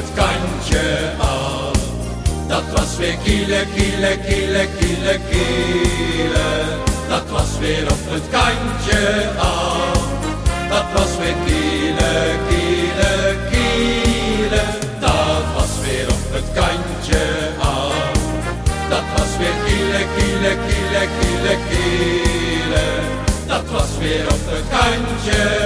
het kantje af. Dat was weer kiele, kiele, kiele, kiele, kiele. Dat was weer op het kantje af. Dat was weer kiele, kiele, kiele. Dat was weer op het kantje af. Dat was weer kiele, kiele, kiele, kiele, kiele. Dat was weer op het kantje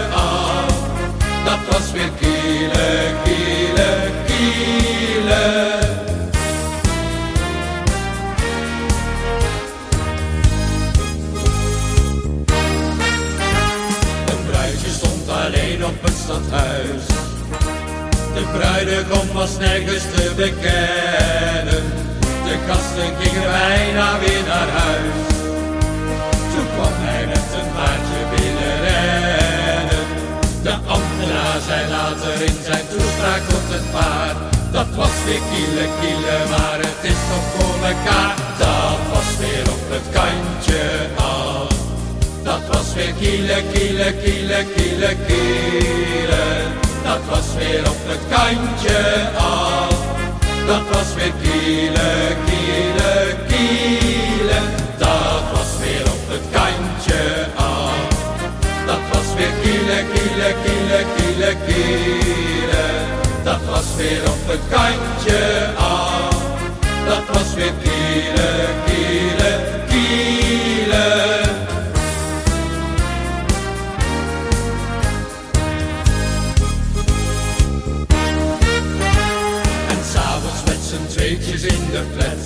stadhuis. De bruidegom was nergens te bekennen. De gasten gingen bijna weer naar huis. Toen kwam hij met een paardje binnenrennen. De ambtenaar zei later in zijn toespraak tot het paard. Dat was weer kiele kiele, maar het is toch voor mekaar. Dat was weer op het kantje af. Kiele kiele kiele kiele kiele. Dat was weer op het kantje af. Dat was weer kiele kiele kiele. Dat was weer op het kantje af. Dat was weer kiele, kiele, kiele, kiele. Dat was weer op het kantje af. Tweetjes in de flat.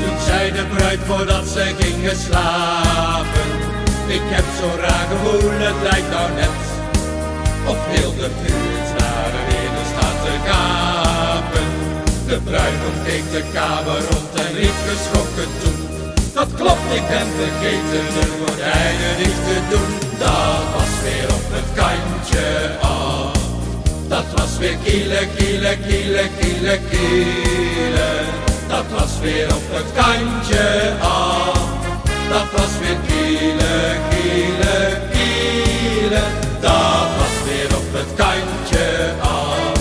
Toen zei de bruid voordat ze gingen slapen. Ik heb zo'n raar gevoel, het lijkt nou net. Of heel de buurt naar de wereld staat te gapen. De bruidegom keek de kamer rond en riep geschrokken toe. Dat klopt, ik ben vergeten de gordijnen dicht te doen. Dat was weer op het kantje af was weer kille, kille, kille, kille, kiele. Dat was weer op het kantje af. Dat was weer kiele, kiele, kielen. Dat was weer op het kantje af.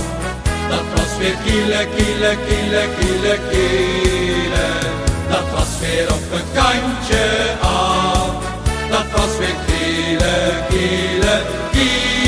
Dat was weer kille, kille, kille, kiele, kiele. Dat was weer op het kantje af. Dat was weer kille, kiele, kiele.